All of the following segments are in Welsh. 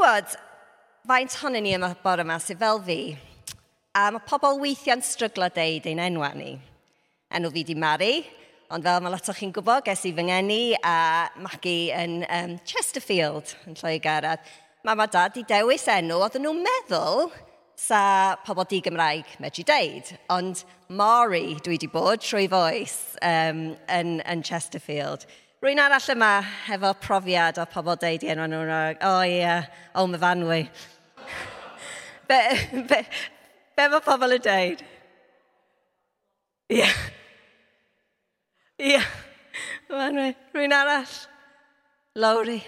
gwybod, faint honyn ni yma bore yma sydd fel fi, a mae pobl weithiau'n stryglo deud ein enwa ni. Enw fi di Mari, ond fel mae lot o'ch chi'n gwybod, ges i fy ngeni a magu yn um, Chesterfield yn Lloegarad. Mae ma dad i dewis enw, oedden nhw'n meddwl sa pobl di Gymraeg medru deud, ond Mari dwi wedi bod trwy foes um, yn, yn Chesterfield. Rwy'n arall yma efo profiad o pobl deud i enw nhw'n o oh, ie, yeah, o oh, myfanwy. be, be, be mae pobl yn deud? Ie. Yeah. Ie. Yeah. Myfanwy. Rwy'n arall. Lowry.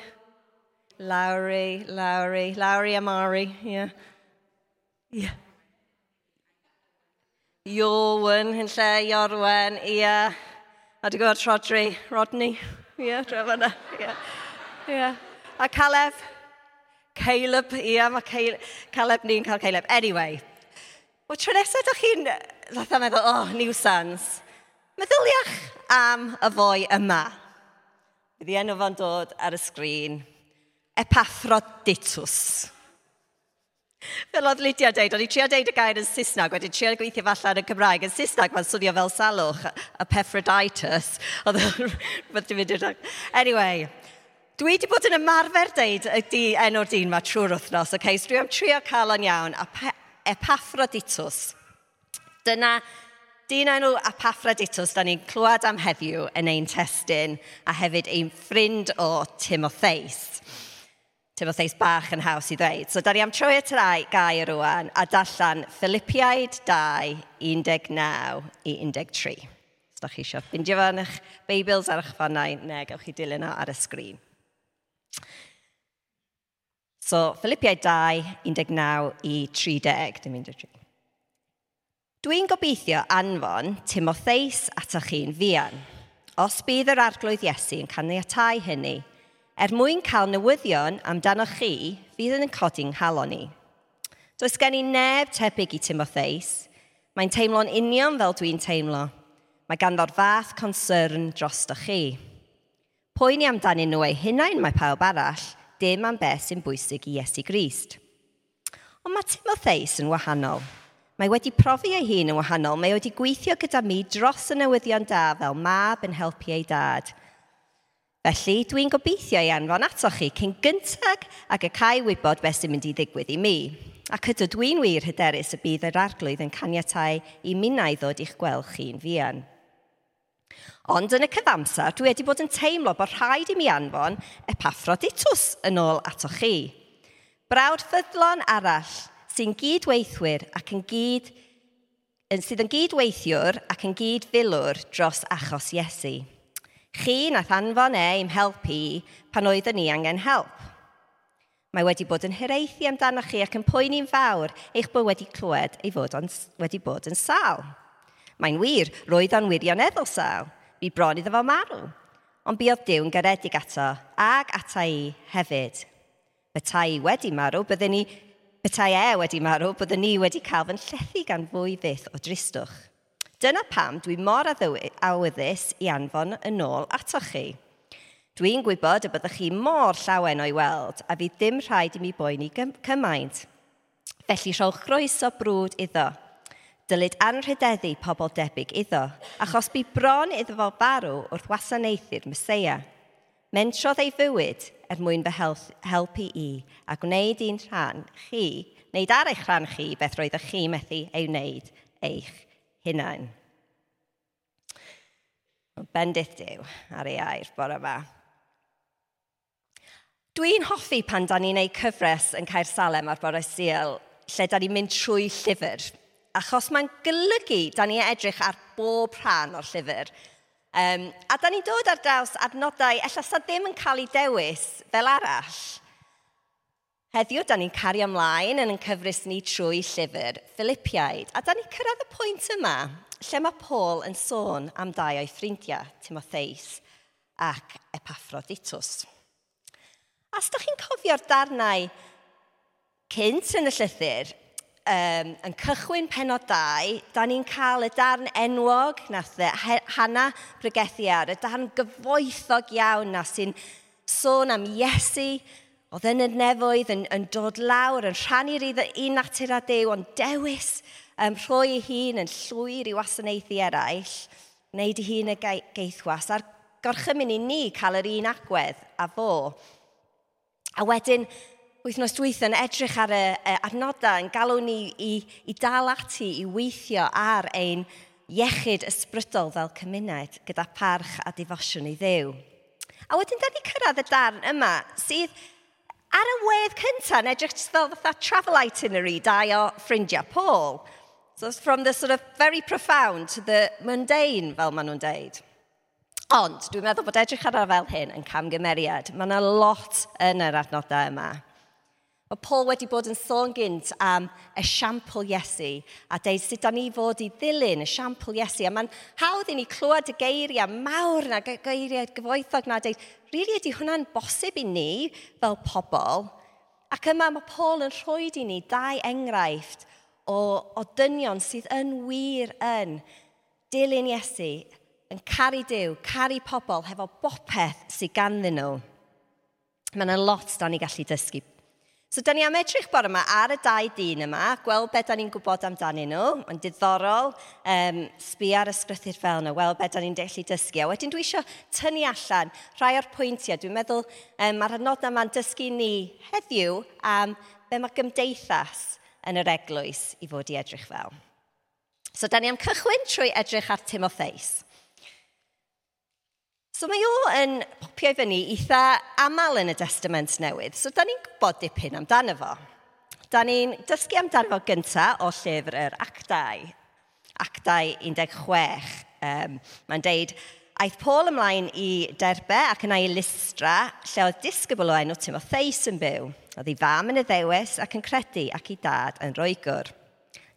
Lowry, Lowry, Lowry Amari, ie. Yeah. Ie. Yeah. Iorwen, yn lle Iorwen, ie. Yeah. A dwi'n gwybod Rodri, Rodney. Ie, dref yna. Ie. Ie. A Caleb? Caleb, ie, yeah, mae Caleb, Caleb ni'n cael Caleb. Anyway, Wel, tro nesaf ydych chi'n fatha meddwl, oh, new sons. Meddyliach am y foi yma. Bydd i enw fo'n dod ar y sgrin. Epaphroditus. Fel oedd Lydia dweud, o'n i trio dweud y gair yn Saesneg, wedyn trio gweithio falle yn y Cymraeg. Yn Saesneg mae'n swnio fel salwch, a pephroditis. Anyway, dwi wedi bod yn ymarfer deud ydy enw'r dyn mae trwy'r wythnos, okay? so dwi am trio cael o'n iawn, a Epaphroditws. Dyna dyn enw epaphroditus da ni'n clywed am heddiw yn ein testyn, a hefyd ein ffrind o Timotheus efo seis bach yn haws i ddweud. So, da ni am troi at rai gair rwan a dallan Philippiaid 2, 19 i 13. Os da chi eisiau ffindio fan eich Beibls ar eich fannau, neu gawch chi dilyn ar y sgrin. So, Philippiaid 2, 19 i 30, dim 13. Dwi'n gobeithio anfon Timotheus atoch chi'n fian. Os bydd yr arglwydd Iesu yn caniatau hynny, Er mwyn cael newyddion amdanoch chi, fydd yn codi'n halon ni. Does gen i neb tebyg i Timotheus. Mae'n teimlo'n union fel dwi'n teimlo. Mae ganddo'r fath concern drostoch chi. Poeni amdanyn nhw eu hunain mae pawb arall, dim am beth sy'n bwysig i Iesu Grist. Ond mae Timotheus yn wahanol. Mae wedi profi ei hun yn wahanol. Mae wedi gweithio gyda mi dros y newyddion da fel mab yn helpu ei dad – Felly, dwi'n gobeithio i anfon atoch chi cyn gyntag ac y cael wybod beth sy'n mynd i ddigwydd i mi. Ac ydw dwi'n wir hyderus y bydd yr arglwydd yn caniatau i minnau ddod i'ch gweld chi'n fuan. Ond yn y cyfamser, dwi wedi bod yn teimlo bod rhaid i mi anfon epaffroditus yn ôl atoch chi. Brawd ffyddlon arall sy'n gydweithwyr ac yn gyd, sydd yn gydweithiwr ac yn gydfilwr dros achos Iesu. Chi nath anfon e i'm helpu pan oeddwn ni angen help. Mae wedi bod yn hiraethu amdanoch chi ac yn poeni'n fawr eich bod wedi clywed ei fod on, wedi bod yn sal. Mae'n wir, roedd o'n wirioneddol sal. Bu bron iddo fo marw. Ond buodd Dyw'n garedig ato, ag ata i hefyd. Betai wedi marw, bydden ni... Betai e wedi marw, bydden ni wedi cael fy llethu gan fwy fydd o dristwch. Dyna pam dwi mor awyddus i anfon yn ôl atoch chi. Dwi'n gwybod y byddwch chi mor llawen o'i weld, a fydd dim rhaid i mi boeni cymaint. Felly rhowch groeso brwd iddo. Dylid anrhydeddu pobl debyg iddo, achos bu bron iddo fo farw wrth wasanaethu'r Mesoea. Mentrodd ei fywyd er mwyn fy helpu i, a gwneud un rhan chi, wneud ar eich rhan chi beth roeddech chi methu ei wneud eich hunain. Bendith Dyw ar ei air bore yma. Dwi'n hoffi pan da ni'n neud cyfres yn Caer Salem ar bore Sil, lle da ni'n mynd trwy llyfr, achos mae'n golygu da ni'n edrych ar bob rhan o'r llyfr. Um, a da ni'n dod ar draws adnodau, ella sa ddim yn cael ei dewis fel arall – Heddiw, da ni'n cario ymlaen yn yn cyfrus ni trwy llyfr Philippiaid. A da ni'n cyrraedd y pwynt yma, lle mae Paul yn sôn am dau o'i ffrindiau, Timotheus ac Epaphroditus. A os da chi'n cofio'r darnau cynt yn y llythyr, um, yn cychwyn penod 2, da ni'n cael y darn enwog nath Hana Brygethiar, y darn gyfoethog iawn na sy'n sôn am Iesu Oedd yn y nefoedd yn, yn dod lawr, yn rhannu'r un natur a dew, ond dewis um, rhoi ei hun yn llwyr i wasanaethu eraill, wneud ei hun y geithwas, a'r gorchymyn i ni cael yr un agwedd a fo. A wedyn, wythnos dwyth yn edrych ar y adnodau yn galw ni i, i dal ati i weithio ar ein iechyd ysbrydol fel cymuned gyda parch a difosiwn i ddew. A wedyn, da ni cyrraedd y darn yma sydd Ar y wedd cyntaf, neu just fel fatha travel itinerary, dau o ffrindiau Paul. So it's from the sort of very profound to the mundane, fel maen nhw'n deud. Ond, dwi'n meddwl bod edrych ar fel hyn yn camgymeriad. Mae yna lot yn yr adnodau yma. Mae Paul wedi bod yn sôn gynt am esiampl Iesu a deud sut da ni fod i ddilyn esiampl Iesu. A mae'n hawdd i ni clywed y geiriau mawr na, geiriau gyfoethog na, deud, rili ydy hwnna'n bosib i ni fel pobl. Ac yma mae Paul yn rhoi i ni dau enghraifft o, o dynion sydd yn wir yn dilyn Iesu, yn caru Dyw, caru pobl, hefo bopeth sydd ganddyn nhw. Mae yna lot da ni gallu dysgu So, da ni am edrych bore yma ar y dau dyn yma, gweld beth da ni'n gwybod amdanyn nhw, Mae'n diddorol, um, sbi ar ysgrythu'r fel yna, weld beth da ni'n dellu dysgu. A wedyn dwi eisiau tynnu allan rhai o'r pwyntiau. Dwi'n meddwl um, mae'r adnod yma'n dysgu ni heddiw am be mae gymdeithas yn yr eglwys i fod i edrych fel. So, da ni am cychwyn trwy edrych ar Timotheus. So mae o yn popio i fyny eitha aml yn y Testament Newydd. So da ni'n gwybod dipyn amdano fo. Da ni'n dysgu amdano fo gyntaf o llyfr yr Actau. Actau 16. Um, Mae'n deud, Aeth Paul ymlaen i Derbe ac yna i Listra, lle oedd disgybl o enw Timotheus yn byw. Oedd ei fam yn y ddewis ac yn credu ac i dad yn roigwr.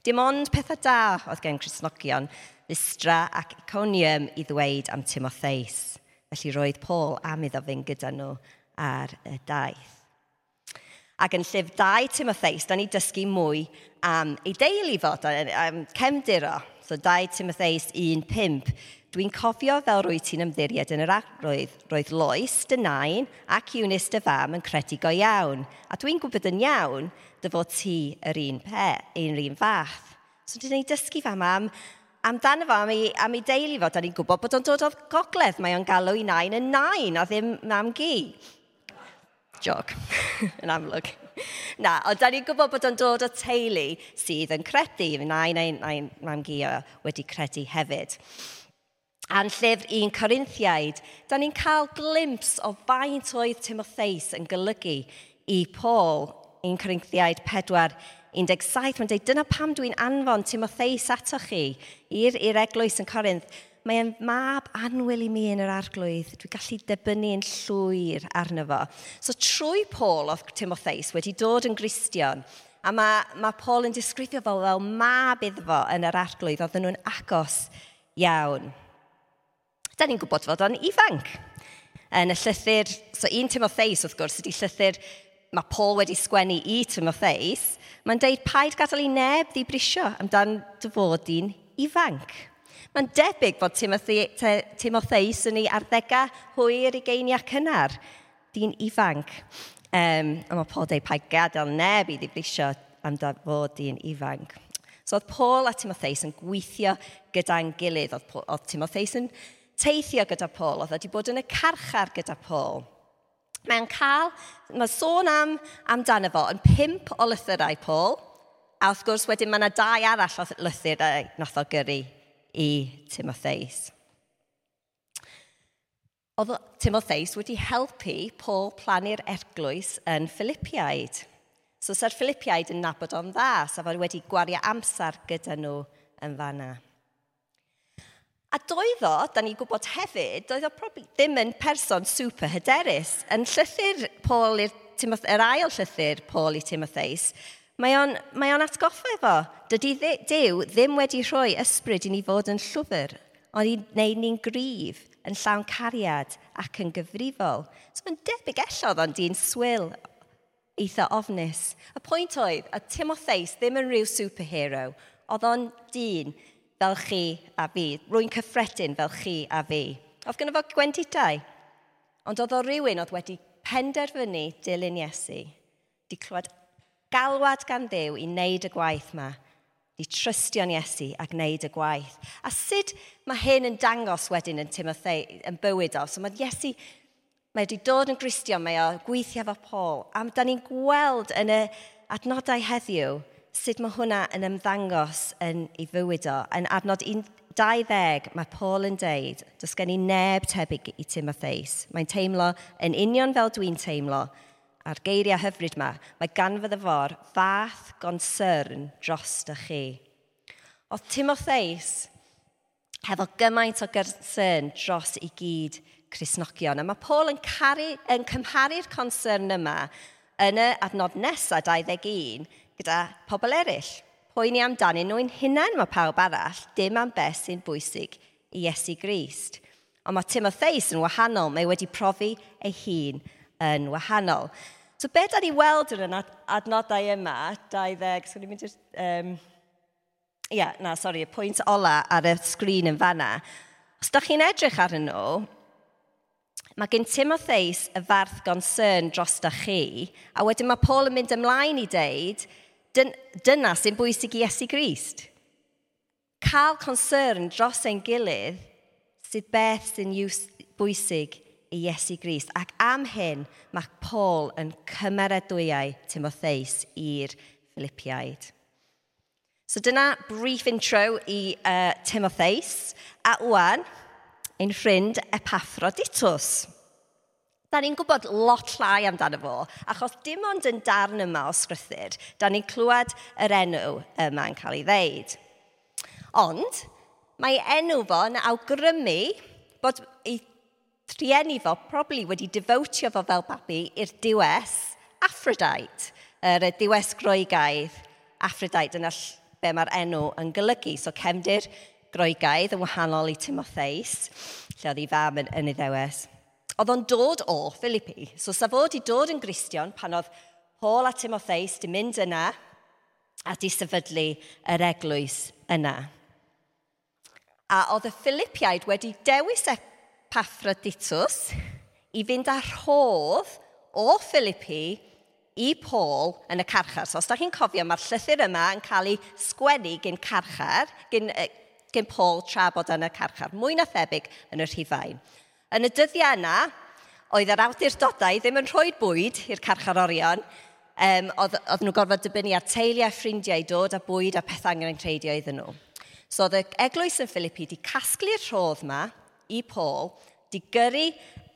Dim ond pethau da oedd gen Cresnogion, Listra ac Iconium i ddweud am Timotheus. Felly roedd Paul am iddo fynd gyda nhw ar y daith. Ac yn llyf 2 Timotheus, da ni dysgu mwy am ei deulu fod, am cemduro. So 2 Timotheus 1.5. Dwi'n cofio fel rwy ti'n ymddiried yn yr arwydd. Roedd Lois, dy nain ac Eunice dy fam yn credu go iawn. A dwi'n gwybod yn iawn dy fod ti yr un, pe, un, un fath. So dwi'n ni dysgu fam am amdano fo am ei, am ei deulu fo, da ni'n gwybod bod o'n dod o'r gogledd. Mae o'n galw i nain yn nain, a ddim mam gi. Jog, yn amlwg. Na, ond da ni'n gwybod bod o'n dod o teulu sydd yn credu. Fy nain, nain, nain, mam gi wedi credu hefyd. A'n llyfr un Corinthiaid, da ni'n cael glimps o faint oedd Timotheus yn golygu i Paul, un Corinthiaid 4, 17, mae'n dweud, dyna pam dwi'n anfon Timotheus ato chi i'r eglwys yn Corinth. Mae'n mab anwyl i mi yn yr arglwydd. Dwi'n gallu debynnu yn llwyr arno fo. So trwy Paul oedd Timotheus wedi dod yn gristion, a mae mae Paul yn disgrifio fo fel mab iddo yn yr arglwydd, oedden nhw'n agos iawn. Da ni'n gwybod fod o'n ifanc. Yn y llythyr, so un Timotheus wrth gwrs ydy llythyr mae Paul wedi sgwennu i Timotheus, Mae'n deud paid gadael i neb ddibrisio amdan dyfodi'n ifanc. Mae'n debyg bod Timotheus yn ei arddega hwyr i geiniau cynnar. Di'n ifanc. Um, a mae Paul dweud paid gadael neb i ddibrisio amdan fod di'n ifanc. So oedd Paul a Timotheus yn gweithio gyda'n gilydd. Oedd, oedd Timotheus yn teithio gyda Paul. Oedd wedi bod yn y carchar gyda Paul. Mae'n cael, mae sôn am, amdano fo yn pimp o lythyrau Paul, a wrth gwrs wedyn mae yna dau arall o lythyrau nath o gyrru i Timotheus. Oedd Timotheus wedi helpu Paul plannu'r erglwys yn Philippiaid. So, sa'r Philippiaid yn nabod o'n dda, sa fod wedi gwario amser gyda nhw yn fanna. A doedd o, da ni'n gwybod hefyd, doedd o ddim yn person super hyderus. Yn llythyr Paul i'r yr ail llythyr Paul i Timotheus, mae o'n, mae on atgoffa efo. Dydy Dyw ddim wedi rhoi ysbryd i ni fod yn llwfr, ond i wneud ni'n gryf, yn llawn cariad ac yn gyfrifol. So mae'n debyg ellodd o'n dyn swyl eitha ofnus. Y pwynt oedd, a Timotheus ddim yn rhyw superhero, oedd o'n dyn fel chi a fi. Rwy'n cyffredin fel chi a fi. Oedd gynnu fo gwendidau. Ond oedd o rywun oedd wedi penderfynu dilyn Iesu. Di clywed galwad gan ddew i wneud y gwaith yma. Di trystio'n Iesu a gwneud y gwaith. A sut mae hyn yn dangos wedyn yn Timotheu, yn bywyd o. So mae Iesu Mae wedi dod yn gristion, mae o gweithio efo Paul. A da ni'n gweld yn y adnodau heddiw sut mae hwnna yn ymddangos yn ei fywyd o. Yn adnod 20 mae Paul yn deud, does gen i neb tebyg i Timotheus. Mae'n teimlo yn union fel dwi'n teimlo. A'r geiriau hyfryd yma, mae gan fy ddyfor fath gonsern dros dy chi. Oedd Timotheus hefo gymaint o gyrsyn dros i gyd Cresnogion. A mae Paul yn, caru, yn cymharu'r concern yma yn y adnod nesaf 21 gyda pobl eraill. Poeni amdanyn nhw'n hunain mae pawb arall, dim am beth sy'n bwysig i Iesu Grist. Ond mae Timotheus yn wahanol, mae wedi profi ei hun yn wahanol. So be da ni weld yn y adnodau yma, 20, swn i'n mynd i'r... Um, Ia, yeah, na, sori, y pwynt ola ar y sgrin yn fanna. Os da chi'n edrych ar nhw, mae gen Timotheus y farth gonsern dros da chi, a wedyn mae Paul yn mynd ymlaen i deud, Dyn, dyna sy'n bwysig i Iesu Grist. Cael concern dros ein gilydd sydd beth sy'n bwysig i Iesu Grist. Ac am hyn mae Paul yn cymeradwyau Timotheus i'r Philippiaid. So dyna brief intro i uh, Timotheus a wwan ein ffrind Epaphroditus Da ni'n gwybod lot llai amdano fo, achos dim ond yn darn yma o sgrythur, da ni'n clywed yr enw yma yn cael ei ddeud. Ond, mae enw fo'n awgrymu bod ei trienni fo probably wedi defotio fo fel babi i'r diwes Aphrodite, yr er diwes groegaidd Aphrodite, dyna be mae'r enw yn golygu. So cefndir groegaidd yn wahanol i Timotheus, lle oedd ei fam yn, yn ei ddewes. Oedd o'n dod o Philippi, so sa fod i dod yn Gristion pan oedd Paul a Timotheus di mynd yna a di sefydlu yr eglwys yna. A oedd y Philippiaid wedi dewis Epaphroditus i fynd ar hodd o Philippi i Paul yn y carchar. So, os da chi'n cofio, mae'r llythyr yma yn cael ei sgwennu gyn carchar, gyn, gyn Paul tra bod yn y carchar, mwy na thebyg yn y rhifain. Yn y dyddiau yna, oedd yr awdurdodau ddim yn rhoi bwyd i'r carcharorion, um, oedd, oedd nhw gorfod dibynnu ar teuluau ffrindiau dod a bwyd a pethau angen credio iddyn nhw. So oedd y eglwys yn Philippi di casglu'r rhodd yma i Paul, di gyrru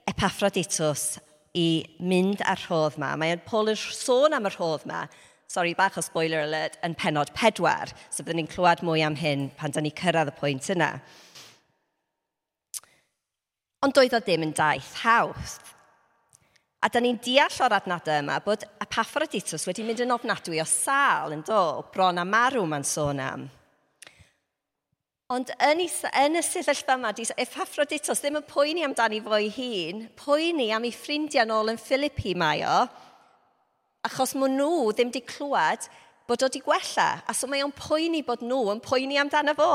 Epaphroditus i mynd ar rhodd yma. Mae Paul yn sôn am y rhodd yma, sorry, bach o spoiler alert, yn penod pedwar, so byddwn ni'n clywed mwy am hyn pan da ni cyrraedd y pwynt yna. Ond doedd o ddim yn daith hawdd. A da ni'n deall o'r adnadau yma bod Epaphroditus wedi mynd yn ofnadwy o sal yn do, bron a marw mae'n sôn am. Ond yn, is, yn y sefyllfa yma, Epaphroditus ddim yn poeni amdani fo'i hun, poeni am ei ffrindiau nôl yn Philippi mae o, achos maen nhw ddim wedi clywed bod o wedi gwella, a so mae o'n poeni bod nhw yn poeni amdano fo.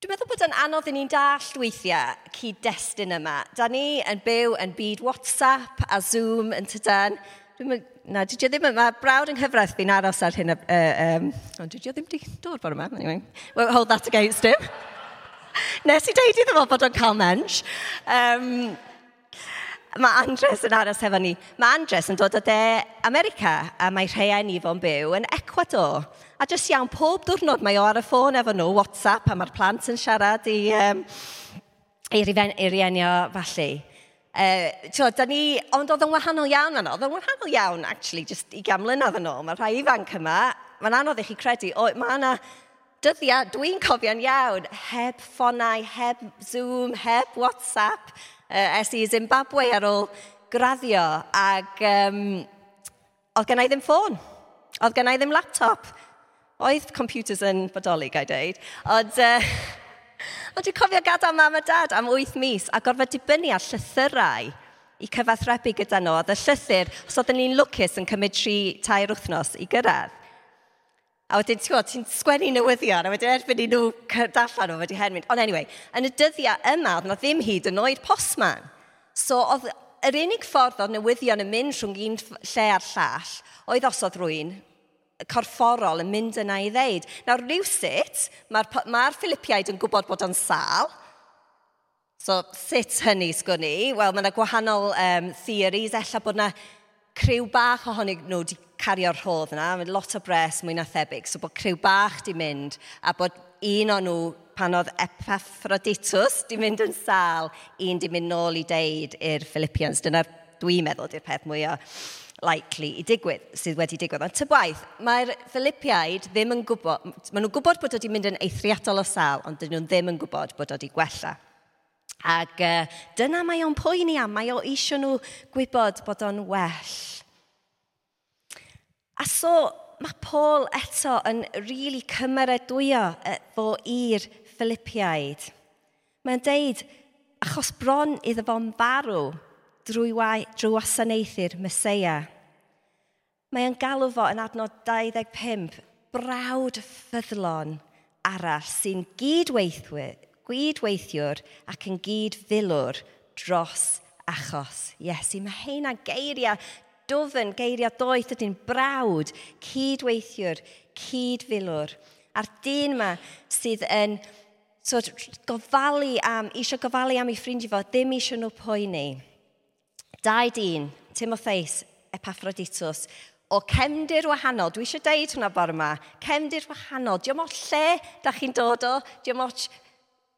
Dwi'n meddwl bod yn anodd i ni'n dall weithiau cyd-destun yma. Da ni yn byw yn byd WhatsApp a Zoom yn tydan. Dwi'n na, dwi ddim yma, brawd yng nghyfraith fi'n aros ar hyn, uh, um, ond dwi ddim wedi dod bore yma, anyway. Won't hold that against him. Nes i deud iddo fo bod o'n cael mensch. Um, Mae Andres yn aros hefo ni. Mae Andres yn dod o de America a mae rhai ni fo'n byw yn Ecuador. A jyst iawn, pob diwrnod mae o ar y ffôn efo nhw, WhatsApp, a mae'r plant yn siarad i, um, i rienio falle. Uh, tio, da ni, ond oedd yn wahanol iawn yno, oedd yn wahanol iawn, actually, just i gamlynodd yn ôl. Mae rhai ifanc yma, mae'n anodd i chi credu, o, mae yna dyddiau, dwi'n cofio'n iawn, heb ffonau, heb Zoom, heb WhatsApp, uh, es i Zimbabwe ar ôl graddio ac um, oedd gen i ddim ffôn, oedd gen i ddim laptop. Oedd computers yn bodoli, gai dweud. Ond uh, ond dwi'n cofio gadael mam a dad am 8 mis a gorfod dibynnu ar llythyrau i cyfathrebu gyda nhw. Oedd y llythyr, os oedden ni'n lwcus yn cymryd 3-4 wythnos i gyrraedd. A wedyn, ti'n gwybod, ti'n sgwennu newyddion, a wedyn erbyn i nhw darllen nhw, wedi hen mynd. Ond anyway, yn y dyddiau yma, oedd na ddim hyd yn oed posman. So, oedd yr unig ffordd oedd newyddion yn mynd rhwng un lle a'r llall, oedd os oedd rwy'n corfforol yn mynd yna i ddeud. Nawr, rhywsut, mae'r ma Philippiaid yn gwybod bod o'n sal, So, sut hynny sgwn i? Wel, mae yna gwahanol um, theories, ella bod yna criw bach ohonyn nhw wedi cario'r rhodd yna, mae lot o bres mwy na thebyg, so bod criw bach di mynd a bod un o'n nhw pan oedd Epaphroditus di mynd yn sal, un di mynd nôl i deud i'r Philippians. Dyna dwi'n meddwl di'r peth mwy o likely i digwydd, sydd wedi digwydd. Ond tybwaith, mae'r Philippiaid ddim yn gwybod, maen nhw'n gwybod bod wedi mynd yn eithriadol o sal, ond dyn nhw ddim yn gwybod bod wedi gwella. Ac uh, dyna mae o'n poeni am, mae o eisiau nhw gwybod bod o'n well. A so mae Paul eto yn rili really cymeradwyo fo i'r Philippiaid. Mae'n deud, achos bron iddo fo'n farw drwy, wai, drwy wasanaethu'r Mesoea. Mae'n galw fo yn adnod 25, brawd ffyddlon arall sy'n gydweithwyr, gydweithiwr ac yn gydfilwr dros achos Iesu. Mae heina geiriau dofyn, geiriau doeth ydy'n brawd, cydweithiwr, cydfilwr. A'r dyn yma sydd yn so, gofalu am, isio gofalu am ei ffrindiau fo, ddim isio nhw poeni. Dau dyn, Timotheus, Epaphroditus, o cefndir wahanol, dwi eisiau deud hwnna bore yma, cefndir wahanol, diolch lle da chi'n dod o, diolch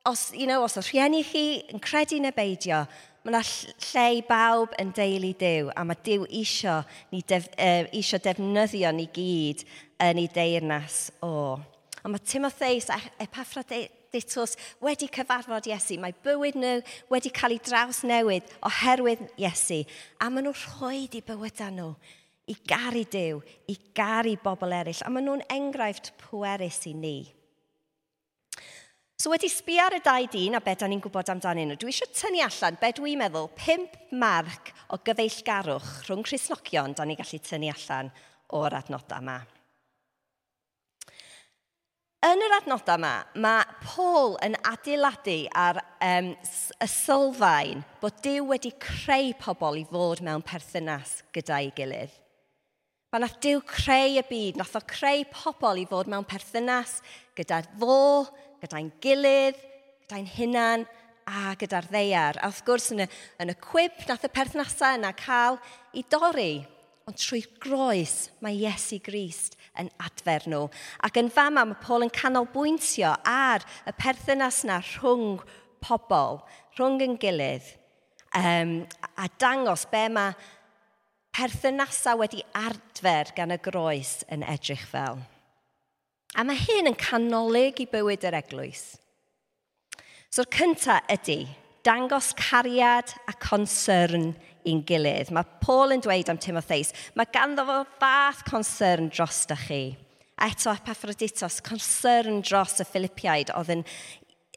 os, you know, os o rhieni chi yn credu neu beidio, mae yna lle i bawb yn deulu Dyw, a mae Dyw isio, ni def, uh, isio defnyddio ni gyd yn ei deyrnas o. Oh. A mae Timotheus a Epaphroditus wedi cyfarfod Iesu. Mae bywyd nhw wedi cael ei draws newid oherwydd Iesu. A maen nhw rhoi i bywydau nhw i garu Dyw, i garu bobl eraill. A maen nhw'n enghraifft pwerus i ni. So wedi sbi ar y dau dyn a beth da ni'n gwybod amdanyn nhw, dwi eisiau tynnu allan, be dwi'n meddwl, pimp marc o gyfeillgarwch rhwng Cresnogion da ni'n gallu tynnu allan o'r adnodau yma. Yn yr adnodau yma, mae Paul yn adeiladu ar um, y sylfaen bod Dyw wedi creu pobl i fod mewn perthynas gyda'i gilydd. Mae nath Dyw creu y byd, nath o creu pobl i fod mewn perthynas gyda fo, gyda'n gilydd, gyda'n hunan a gyda'r ddeiar. A wrth gwrs yn y, yn y cwib nath y perthnasau yna cael i dorri, ond trwy groes mae Iesu Grist yn adfer nhw. Ac yn fama mae Paul yn canolbwyntio ar y perthynas yna rhwng pobl, rhwng yn gilydd, um, a dangos be mae perthynasau wedi adfer gan y groes yn edrych fel. A mae hyn yn canolig i bywyd yr eglwys. So'r cyntaf ydy dangos cariad a concern i'n gilydd. Mae Paul yn dweud am Timotheus, mae ganddo fo fath concern dros da chi. A eto Epaphroditos, concern dros y Philippiaid oedd yn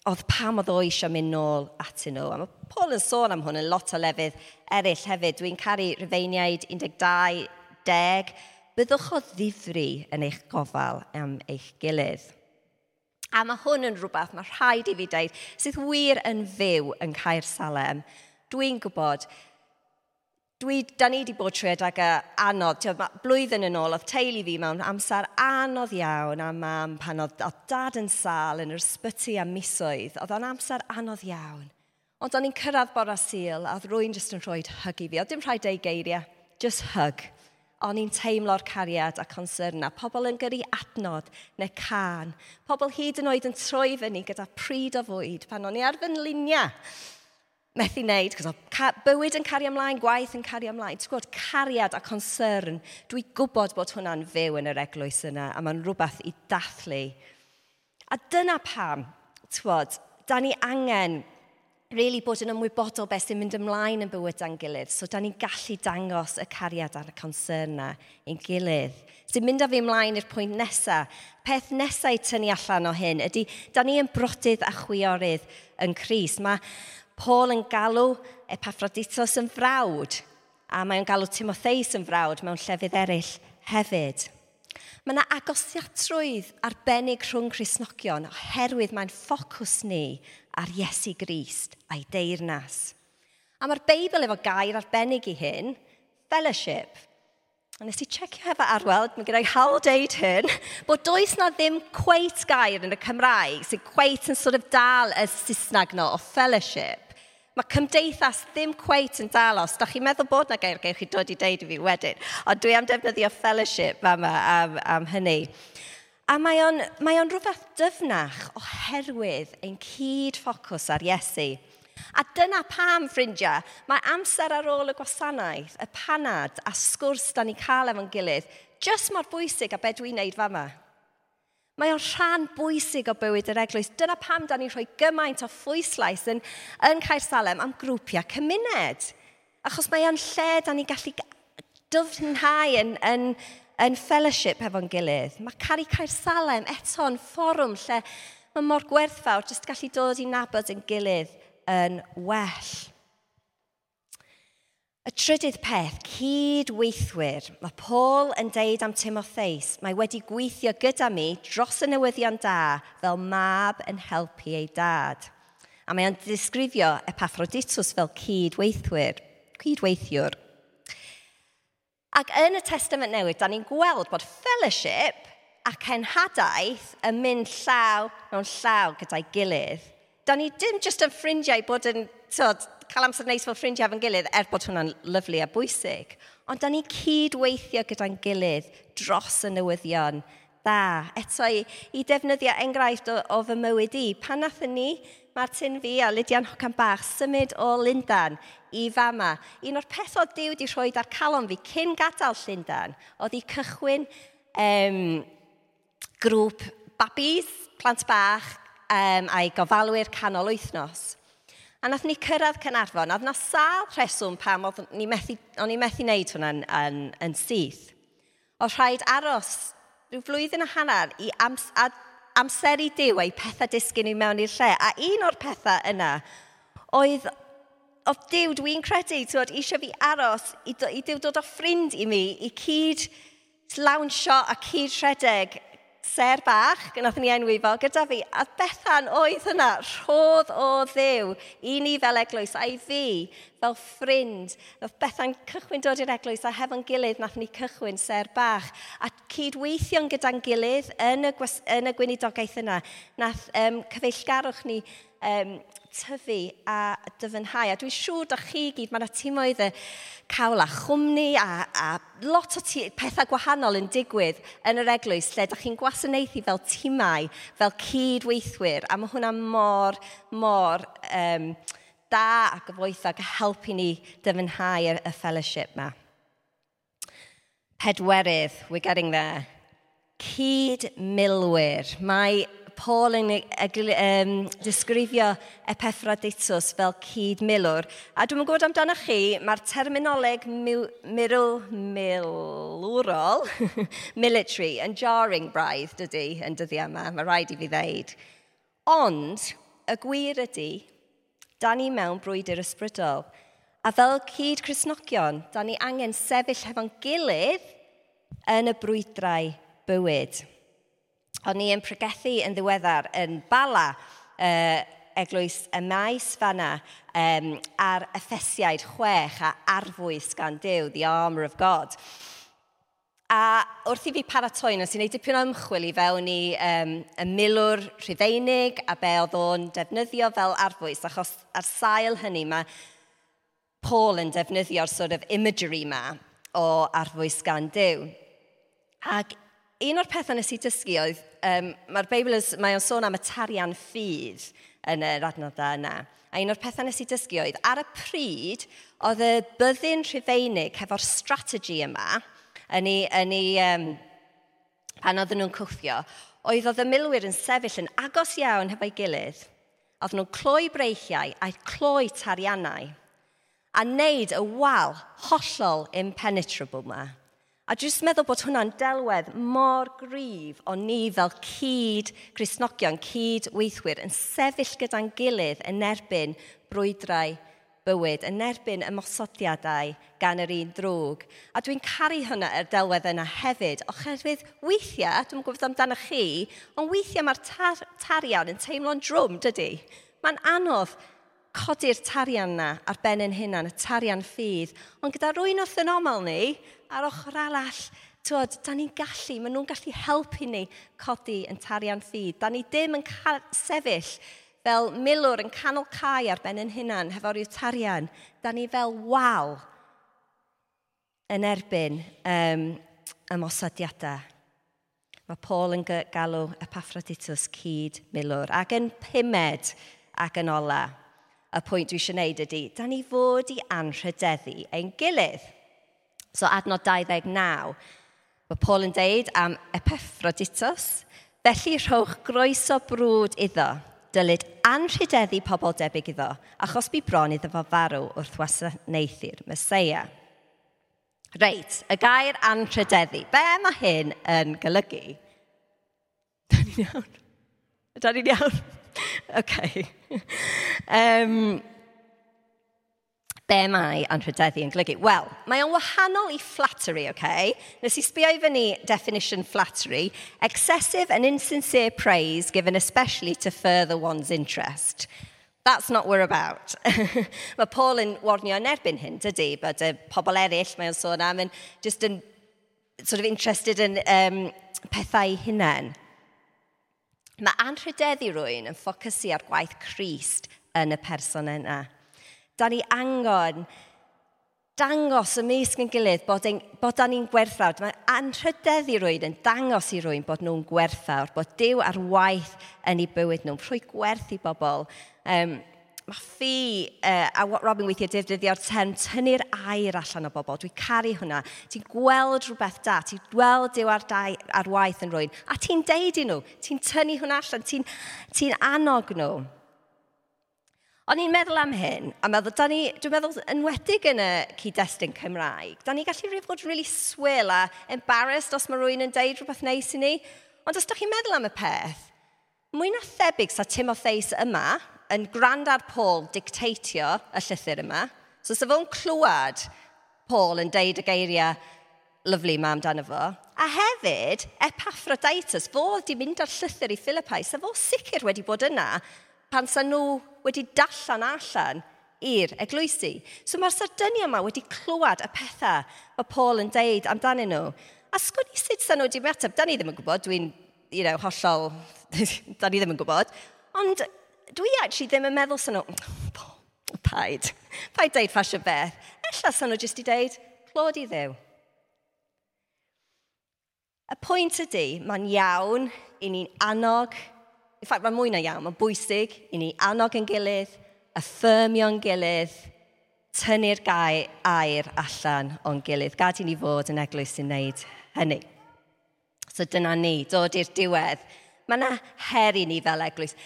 oedd pam oedd o eisiau mynd nôl at nhw. A mae Paul yn sôn am hwn yn lot o lefydd eraill hefyd. Dwi'n caru Rufeiniaid 12, 10, byddwch o ddifri yn eich gofal am eich gilydd. A mae hwn yn rhywbeth mae rhaid i fi dweud sydd wir yn fyw yn Caer Salem. Dwi'n gwybod, dwi, da ni wedi bod trwy adeg anodd. Tio, blwyddyn yn ôl, oedd teulu fi mewn amser anodd iawn a mam pan oedd, oedd dad yn sal yn yr ysbyty a misoedd. Oedd o'n amser anodd iawn. Ond o'n i'n cyrraedd bora syl a oedd rwy'n jyst yn rhoi hug i fi. Oedd dim rhaid ei geiriau, just hug o'n i'n teimlo'r cariad a concern na. Pobl yn gyrru adnod neu can. Pobl hyd yn oed yn troi fyny gyda pryd o fwyd pan o'n i ar fy luniau. Methu wneud, cos bywyd yn cario ymlaen, gwaith yn cario ymlaen. Ti'n gwybod, cariad a concern, dwi gwybod bod hwnna'n fyw yn yr eglwys yna, a mae'n rhywbeth i dathlu. A dyna pam, ti'n gwybod, da ni angen really bod yn ymwybodol beth sy'n mynd ymlaen yn bywyd dan gilydd. So, da ni'n gallu dangos y cariad a'r y concern na i'n gilydd. Sy'n mynd â fi ymlaen i'r pwynt nesaf. Peth nesaf i tynnu allan o hyn ydy, da ni yn brodydd a chwiorydd yn Cris. Mae Paul yn galw Epaphroditos yn frawd, a mae'n galw Timotheus yn frawd mewn llefydd eraill hefyd. Mae yna agosiatrwydd arbennig rhwng Cresnogion oherwydd mae'n ffocws ni ar Iesu Grist a'i deyrnas. A mae'r Beibl efo gair arbennig i hyn, fellowship. A nes i checio hefo arweld, mae gennau hawl deud hyn, bod does na ddim cweit gair yn y Cymraeg sy'n cweit yn sort of dal y Saesneg no o fellowship. Mae cymdeithas ddim cweit yn dal os. Da chi'n meddwl bod na gair gewch chi dod i deud i fi wedyn. Ond dwi am defnyddio fellowship yma am, am hynny. A mae o'n, mae on rhywbeth dyfnach oherwydd ein cyd ffocws ar Iesu. A dyna pam, ffrindiau, mae amser ar ôl y gwasanaeth, y panad a sgwrs da ni cael efo'n gilydd, jyst mor bwysig a be dwi'n neud fama. Mae o'n rhan bwysig o bywyd yr eglwys. Dyna pam da ni'n rhoi gymaint o phwyslais yn, yn Caersalem am grwpiau cymuned. Achos mae o'n lle da ni'n gallu dyfnhau yn, yn yn fellowship efo'n gilydd. Mae Cari Caer Salem eto'n fforwm lle mae mor gwerthfawr jyst gallu dod i nabod yn gilydd yn well. Y trydydd peth, cydweithwyr. Mae Paul yn deud am Timotheus, mae wedi gweithio gyda mi dros y newyddion da fel mab yn helpu ei dad. A mae o'n disgrifio Epaphroditus fel cydweithwyr. Cydweithiwr. Ac yn y testament newydd, da ni'n gweld bod fellowship a cenhadaeth yn mynd llaw mewn llaw gyda'i gilydd. Da ni dim jyst yn ffrindiau bod yn tod, cael amser neis fel ffrindiau efo'n gilydd, er bod hwnna'n lyflu a bwysig. Ond da ni cydweithio gyda'n gilydd dros y newyddion da. Eto i, i defnyddio enghraifft o, o fy mywyd i, pan nathyn ni, Martin fi a Lydian Hocan Bach symud o Lundan i fama. Un o'r peth oedd Dyw wedi rhoi ar calon fi cyn gadael Llundan oedd i cychwyn um, grŵp babis, plant bach um, a'i gofalwyr canol wythnos. A nath ni cyrraedd Cynarfon, a na sal rheswm pam oedd ni methu, o'n i methu wneud hwnna'n yn, yn syth. Oedd rhaid aros rhyw flwyddyn a hanner i ams, a, amseru diw a'i pethau disgyn i mewn i'r lle. A un o'r pethau yna oedd, o diw dwi'n credu, twod, eisiau fi aros i, do, i diw dod o ffrind i mi, i cyd lawnsio a cyd rhedeg ser bach, gynnwth ni enwi fo, gyda fi. A Bethan oedd hynna, rhodd o ddew, i ni fel eglwys, a i fi fel ffrind. oedd Bethan cychwyn dod i'r eglwys a hefo'n gilydd nath ni cychwyn ser bach. A cydweithio'n gyda'n gilydd yn y, gwas, yn y gweinidogaeth yna, nath um, cyfeillgarwch ni um, tyfu a dyfynhau. A dwi'n siŵr da chi gyd, mae yna timoedd y cawl a chwmni a, a lot o pethau gwahanol yn digwydd yn yr eglwys, lle da chi'n gwasanaethu fel timau, fel cydweithwyr, a mae hwnna mor, mor um, da a gyfoethog a helpu ni dyfynhau y, y fellowship yma. Pedwerydd, we're getting there. Cyd milwyr. Mae Paul yn um, disgrifio Epaphroditus fel cyd milwr. A dwi'n gwybod amdano chi, mae'r terminoleg mil, milwrol, military, yn jarring braidd dydy yn dyddi yma, mae rhaid i fi ddeud. Ond, y gwir ydy, da ni mewn brwydr ysbrydol. A fel cyd Cresnogion, da ni angen sefyll hefo'n gilydd yn y brwydrau bywyd. O'n i yn pregethu yn ddiweddar yn Bala, uh, eglwys y maes fanna, um, ar Effesiaid chwech a arfwys gan Dyw, the armour of God. A wrth i fi paratoi nes i wneud dipyn o ymchwil i fewn i um, y milwr rhydeinig a be oedd o'n defnyddio fel arfwys, achos ar sail hynny mae Paul yn defnyddio'r sort of imagery ma o arfwys gan Dyw. Ac un o'r pethau nes i dysgu oedd um, mae'r Beibl mae o'n sôn am y tarian ffydd yn yr adnoddau yna. A un o'r pethau nes i dysgu oedd, ar y pryd, oedd y byddin rhufeinig hefo'r strategi yma, yn ei, yn ei um, pan oedden nhw'n cwffio, oedd oedd y milwyr yn sefyll yn agos iawn hefo'i gilydd. Oedd nhw'n cloi breichiau a'i cloi tariannau a wneud y wal hollol impenetrable yma. A jyst meddwl bod hwnna'n delwedd mor gryf o ni fel cyd Cresnogion, cyd weithwyr, yn sefyll gyda'n gilydd yn erbyn brwydrau bywyd, yn erbyn ymosodiadau gan yr un drwg. A dwi'n caru hynna yr delwedd yna hefyd, oherwydd weithiau, dwi'n gwybod amdano chi, ond weithiau mae'r tar tarian yn teimlo'n drwm, dydy? Mae'n anodd codi'r tarian na ar ben yn hynna, y tarian ffydd. Ond gyda rwy'n off yn omal ni, Ar ochr arall, tywod, da ni'n gallu, maen nhw'n gallu helpu ni codi yn tarian ffyd. Da ni ddim yn sefyll fel milwr yn canol cae ar ben yn hunan, hefo ryw tarian. Da ni fel wal yn erbyn um, ymosodiadau. Mae Paul yn galw Epaphroditus cyd milwr ac yn pumed ac yn ola. Y pwynt dwi eisiau gwneud ydy, da ni fod i anrhydeddu ein gilydd. So adnod 29, mae Paul yn deud am Epaphrodittos, felly rhowch groeso brwd iddo, dylid anrhydeddu pobl debyg iddo, achos bu bron iddo fo farw wrth wasanaethu'r Mesoea. Reit, y gair anrhydeddu. Be mae hyn yn golygu? Da ni'n iawn. Da ni'n iawn. OK. um, Be mae anrhydeddu yn golygu? Wel, mae o'n wahanol i flattery, oce? Okay? Nes i sbio i fyny definition flattery. Excessive and insincere praise given especially to further one's interest. That's not what we're about. mae Paul yn warnio yn erbyn hyn, dydy, bod y pobl eraill mae o'n sôn am yn just yn sort of interested in um, pethau hunain. Mae anrhydeddu rwy'n yn ffocysu ar gwaith Christ yn y person yna. Da ni angon dangos ymysg yn gilydd bod, ein, bod da ni'n gwerthawr. Mae anrhydedd i rwy'n yn dangos i rwy'n bod nhw'n gwerthawr, bod Dyw ar waith yn ei bywyd nhw, rhoi gwerth i bobl. Um, mae ffi, uh, a what Robin weithiau defnyddio'r term, tynnu'r air allan o bobl. Dwi'n caru hwnna. Ti'n gweld rhywbeth da, ti'n gweld Dyw ar, dai, ar waith yn rwy'n. A ti'n deud i nhw, ti'n tynnu hwnna allan, ti'n ti anog nhw. O'n i'n meddwl am hyn, a meddwl, da ni, dwi'n meddwl yn wedig yn y cyd-destun Cymraeg, da ni gallu rhywbeth fod really swil a embarrassed os mae rhywun yn deud rhywbeth neis i ni. Ond os da chi'n meddwl am y peth, mwy na thebyg sa Timotheus yma yn grand ar Paul dictatio y llythyr yma. So sa fo'n clywed Paul yn deud y geiriau lyflu yma amdano fo. A hefyd, Epaphroditus, fo wedi mynd ar llythyr i Philippi, sa fo sicr wedi bod yna pan sa nhw wedi dallan allan i'r eglwysi. So mae'r sardyniau yma wedi clywed y pethau mae Paul yn deud amdanyn nhw. A sgwni sut sa nhw wedi meteb? da ni ddim yn gwybod, dwi'n you know, hollol, da ni ddim yn gwybod. Ond dwi actually ddim yn meddwl sa nhw, paid, paid deud ffasio beth. Ella sa nhw jyst i deud, clod i ddew. Y pwynt ydy, mae'n iawn i ni'n annog, in fact, mae mwy na iawn, mae'n bwysig i ni annog yn gilydd, affirmio'n gilydd, tynnu'r gau air allan o'n gilydd. Gad i ni fod yn eglwys sy'n wneud hynny. So dyna ni, dod i'r diwedd. Mae yna her i ni fel eglwys.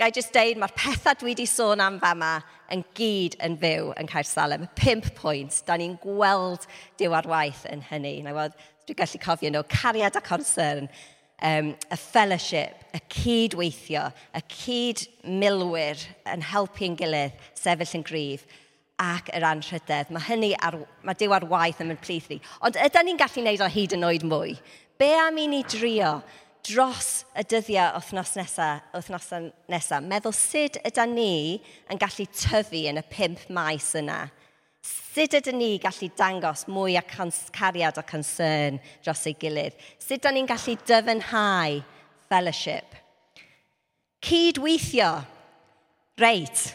Gai jyst deud, mae'r pethau dwi wedi sôn am fama yn gyd yn fyw yn Caer Salem. Y Pimp pwynt, da ni'n gweld diw ar waith yn hynny. Na i dwi'n gallu cofio nhw, cariad a concern, um, y fellowship, y cydweithio, y cyd-milwyr yn helpu'n gilydd sefyll yn gryf ac yr anrhydedd. Mae hynny ar, mae diw ar waith yn mynd plith ni. Ond ydyn ni'n gallu gwneud o hyd yn oed mwy? Be am i ni drio dros y dyddiau wythnos nesaf, wythnos nesaf? Meddwl sut ydyn ni yn gallu tyfu yn y pump maes yna? Sut ydyn ni gallu dangos mwy o cariad a concern dros ei gilydd? Sut ydyn ni'n gallu dyfynhau fellowship? Cydweithio. Reit.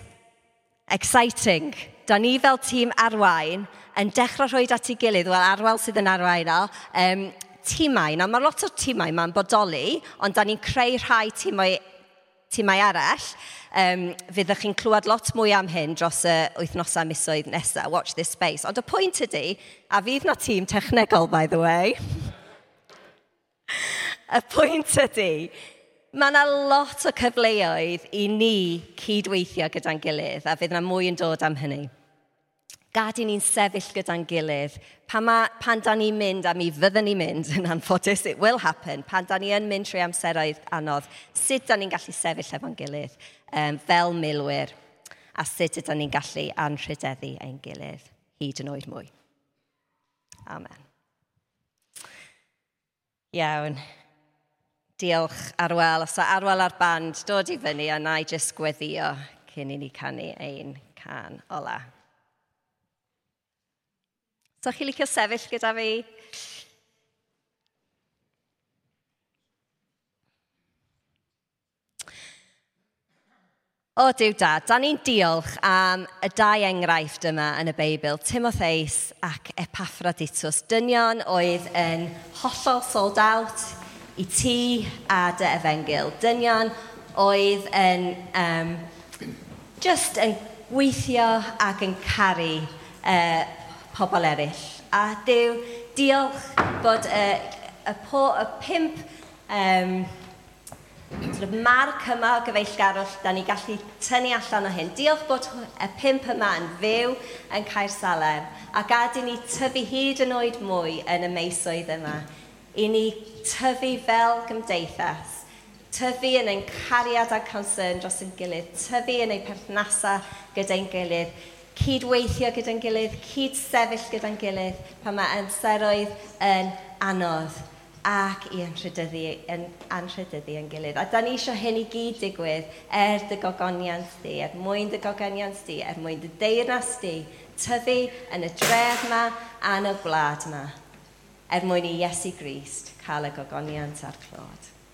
Exciting. Da ni fel tîm arwain yn dechrau rhoi at ei gilydd, wel arwel sydd yn arwain o, um, tîmau. Nawr mae lot o tîmau mae'n bodoli, ond da ni'n creu rhai tîmau timau arall, um, fyddwch chi'n clywed lot mwy am hyn dros y wythnosau misoedd nesaf. Watch this space. Ond y pwynt ydy, a fydd na tîm technegol, by the way, y pwynt ydy, mae yna lot o cyfleoedd i ni cydweithio gyda'n gilydd a fydd yna mwy yn dod am hynny. Gad i ni'n sefyll gyda'n gilydd. Pan, ma, pan da ni'n mynd, a mi fyddwn ni'n mynd, yn anffodus, it will happen, pan da ni yn mynd trwy amseroedd anodd, sut da ni'n gallu sefyll efo'n gilydd um, fel milwyr, a sut ydyn ni'n gallu anrhydeddu ein gilydd hyd yn oed mwy. Amen. Iawn. Diolch arwel. Os o arwel ar band, dod i fyny a na i jyst gweddio cyn i ni canu ein can ola. So chi licio sefyll gyda fi? O diw Dad, da ni'n diolch am y dau enghraifft yma yn y Beibl, Timotheus ac Epaphroditus. dynion oedd yn hollol sold out i ti a dy efengil. Dynion oedd yn um, just yn gweithio ac yn caru uh, pobl eraill. A Dyw, diolch bod y, y, po, y pimp um, sort of marc yma o gyfeillgarwll, da ni gallu tynnu allan o hyn. Diolch bod y pimp yma yn fyw yn Caer Salem a gadw ni tyfu hyd yn oed mwy yn y meisoedd yma. I ni tyfu fel gymdeithas tyfu yn ein cariad a concern dros ein gilydd, tyfu yn ein perthnasau gyda'n gilydd, cydweithio gyda'n gilydd, cyd sefyll gyda'n gilydd pan mae amseroedd yn anodd ac i anrhydyddu yn, anrhydyddu yn gilydd. A da ni eisiau hyn i gyd digwydd er dy gogoniant di, er mwyn dy gogoniant di, er mwyn dy deyrnas di, tyfu yn y dref yma a'n y gwlad yma, er mwyn i Iesu Grist cael y gogoniant a'r clod.